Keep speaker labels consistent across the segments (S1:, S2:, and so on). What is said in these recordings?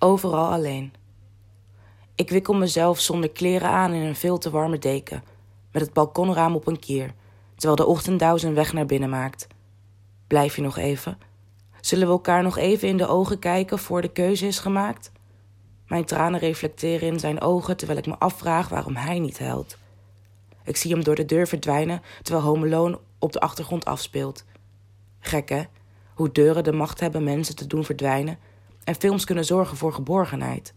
S1: Overal alleen. Ik wikkel mezelf zonder kleren aan in een veel te warme deken, met het balkonraam op een kier, terwijl de ochtenddauw zijn weg naar binnen maakt. Blijf je nog even? Zullen we elkaar nog even in de ogen kijken voor de keuze is gemaakt? Mijn tranen reflecteren in zijn ogen terwijl ik me afvraag waarom hij niet huilt. Ik zie hem door de deur verdwijnen terwijl Home Alone op de achtergrond afspeelt. Gek hè? Hoe deuren de macht hebben mensen te doen verdwijnen en films kunnen zorgen voor geborgenheid.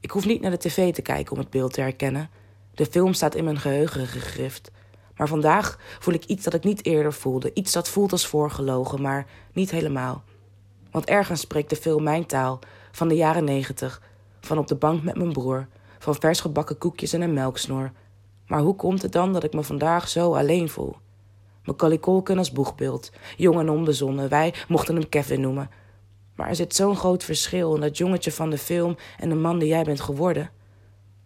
S1: Ik hoef niet naar de tv te kijken om het beeld te herkennen. De film staat in mijn geheugen gegrift. Maar vandaag voel ik iets dat ik niet eerder voelde. Iets dat voelt als voorgelogen, maar niet helemaal. Want ergens spreekt de film mijn taal, van de jaren negentig, van op de bank met mijn broer, van vers gebakken koekjes en een melksnoer. Maar hoe komt het dan dat ik me vandaag zo alleen voel? Macaulay Culkin als boegbeeld, jong en onbezonnen, wij mochten hem Kevin noemen. Maar er zit zo'n groot verschil in dat jongetje van de film en de man die jij bent geworden.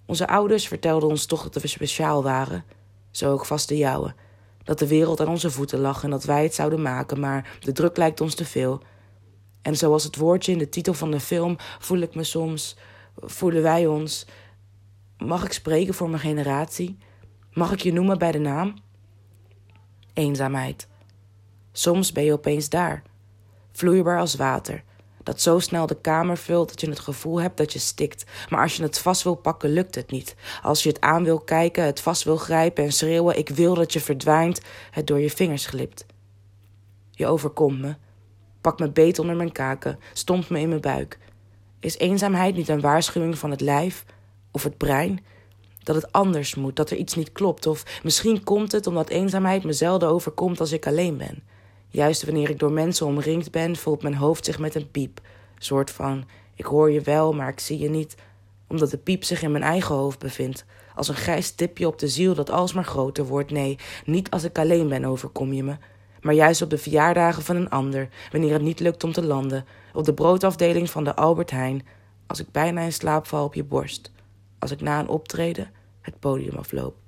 S1: Onze ouders vertelden ons toch dat we speciaal waren, zo ook vast de jouwe. Dat de wereld aan onze voeten lag en dat wij het zouden maken, maar de druk lijkt ons te veel. En zoals het woordje in de titel van de film voel ik me soms, voelen wij ons. Mag ik spreken voor mijn generatie? Mag ik je noemen bij de naam? Eenzaamheid. Soms ben je opeens daar, vloeibaar als water, dat zo snel de kamer vult dat je het gevoel hebt dat je stikt. Maar als je het vast wil pakken, lukt het niet. Als je het aan wil kijken, het vast wil grijpen en schreeuwen: Ik wil dat je verdwijnt, het door je vingers glipt. Je overkomt me, pakt me beet onder mijn kaken, stompt me in mijn buik. Is eenzaamheid niet een waarschuwing van het lijf of het brein? Dat het anders moet, dat er iets niet klopt. Of misschien komt het omdat eenzaamheid me zelden overkomt als ik alleen ben. Juist wanneer ik door mensen omringd ben, voelt mijn hoofd zich met een piep. Soort van: ik hoor je wel, maar ik zie je niet. Omdat de piep zich in mijn eigen hoofd bevindt. Als een grijs tipje op de ziel dat alsmaar groter wordt. Nee, niet als ik alleen ben, overkom je me. Maar juist op de verjaardagen van een ander, wanneer het niet lukt om te landen. Op de broodafdeling van de Albert Heijn. Als ik bijna in slaap val op je borst. Als ik na een optreden het podium afloop.